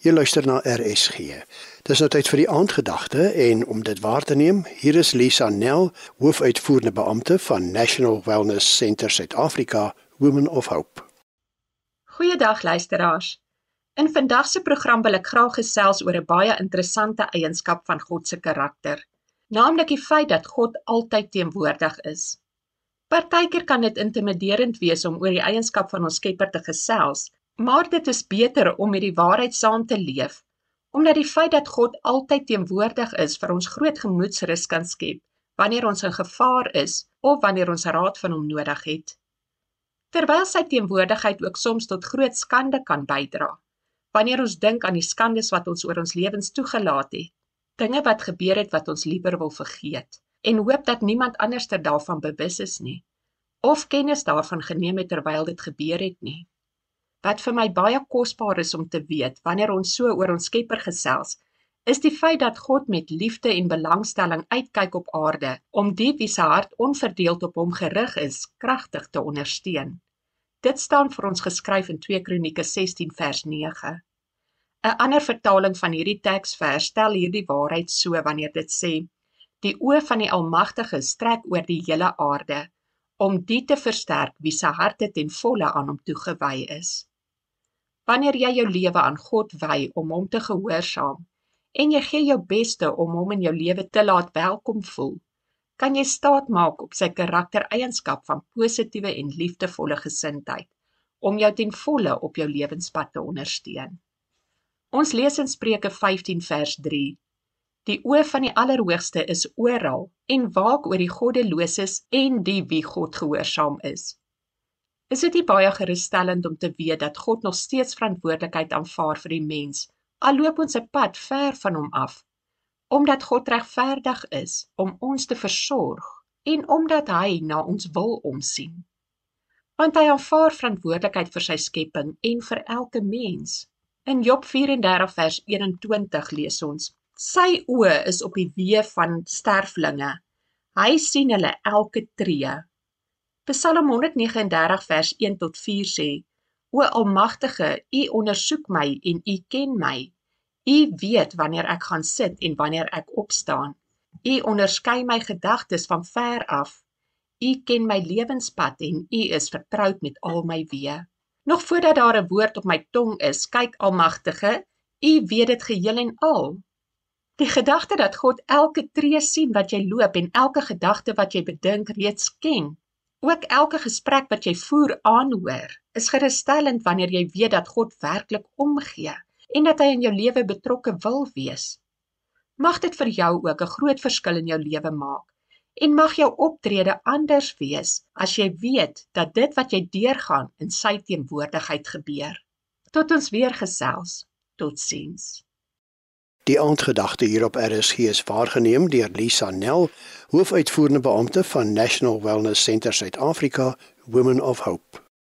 Jy luister na RSG. Dis nou tyd vir die aandgedagte en om dit waar te neem, hier is Lisa Nel, hoofuitvoerende beampte van National Wellness Centre Suid-Afrika, Women of Hope. Goeiedag luisteraars. In vandag se program wil ek graag gesels oor 'n baie interessante eienskap van God se karakter, naamlik die feit dat God altyd teenwoordig is. Partykeer kan dit intimiderend wees om oor die eienskap van ons Skepper te gesels, Maar dit is beter om met die waarheid saam te leef, omdat die feit dat God altyd teenwoordig is vir ons groot gemoedsrus kan skep wanneer ons in gevaar is of wanneer ons raad van hom nodig het. Terwyl sy teenwoordigheid ook soms tot groot skande kan bydra, wanneer ons dink aan die skandes wat ons oor ons lewens toegelaat het, dinge wat gebeur het wat ons liewer wil vergeet en hoop dat niemand anderster daarvan bewus is nie of kennis daarvan geneem het terwyl dit gebeur het nie. Wat vir my baie kosbaar is om te weet wanneer ons so oor ons Skepper gesels, is die feit dat God met liefde en belangstelling uitkyk op aarde om die wie se hart onverdeeld op hom gerig is, kragtig te ondersteun. Dit staan vir ons geskryf in 2 Kronieke 16 vers 9. 'n Ander vertaling van hierdie teksvers stel hierdie waarheid so wanneer dit sê: Die oë van die Almagtige strek oor die hele aarde om die te versterk wie se harte ten volle aan hom toegewy is. Wanneer jy jou lewe aan God wy om hom te gehoorsaam en jy gee jou beste om hom in jou lewe te laat welkom voel, kan jy staat maak op sy karaktereienskap van positiewe en liefdevolle gesindheid om jou ten volle op jou lewenspad te ondersteun. Ons lees in Spreuke 15 vers 3: Die oë van die Allerhoogste is oral en waak oor die goddeloses en die wie God gehoorsaam is. Is dit nie baie gerusstellend om te weet dat God nog steeds verantwoordelikheid aanvaar vir die mens, al loop ons 'n pad ver van hom af, omdat God regverdig is om ons te versorg en omdat hy na ons wil omsien. Want hy aanvaar verantwoordelikheid vir sy skepping en vir elke mens. In Job 34 vers 21 lees ons: Sy oë is op die weë van sterflinge. Hy sien hulle elke tree. Psalm 139 vers 1 tot 4 sê: O Almagtige, U ondersoek my en U ken my. U weet wanneer ek gaan sit en wanneer ek opstaan. U onderskei my gedagtes van ver af. U ken my lewenspad en U is vertroud met al my weë. Nog voordat daar 'n woord op my tong is, kyk Almagtige, U weet dit geheel en al. Die gedagte dat God elke tree sien wat jy loop en elke gedagte wat jy bedink reeds ken, Ook elke gesprek wat jy voer aanhoor, is gerusstellend wanneer jy weet dat God werklik omgee en dat hy in jou lewe betrokke wil wees. Mag dit vir jou ook 'n groot verskil in jou lewe maak en mag jou optrede anders wees as jy weet dat dit wat jy deurgaan in sy teenwoordigheid gebeur. Tot ons weer gesels. Totsiens. Die aandgedagte hier op RSG is waargeneem deur Lisa Nel, hoofuitvoerende beampte van National Wellness Centre Suid-Afrika, Women of Hope.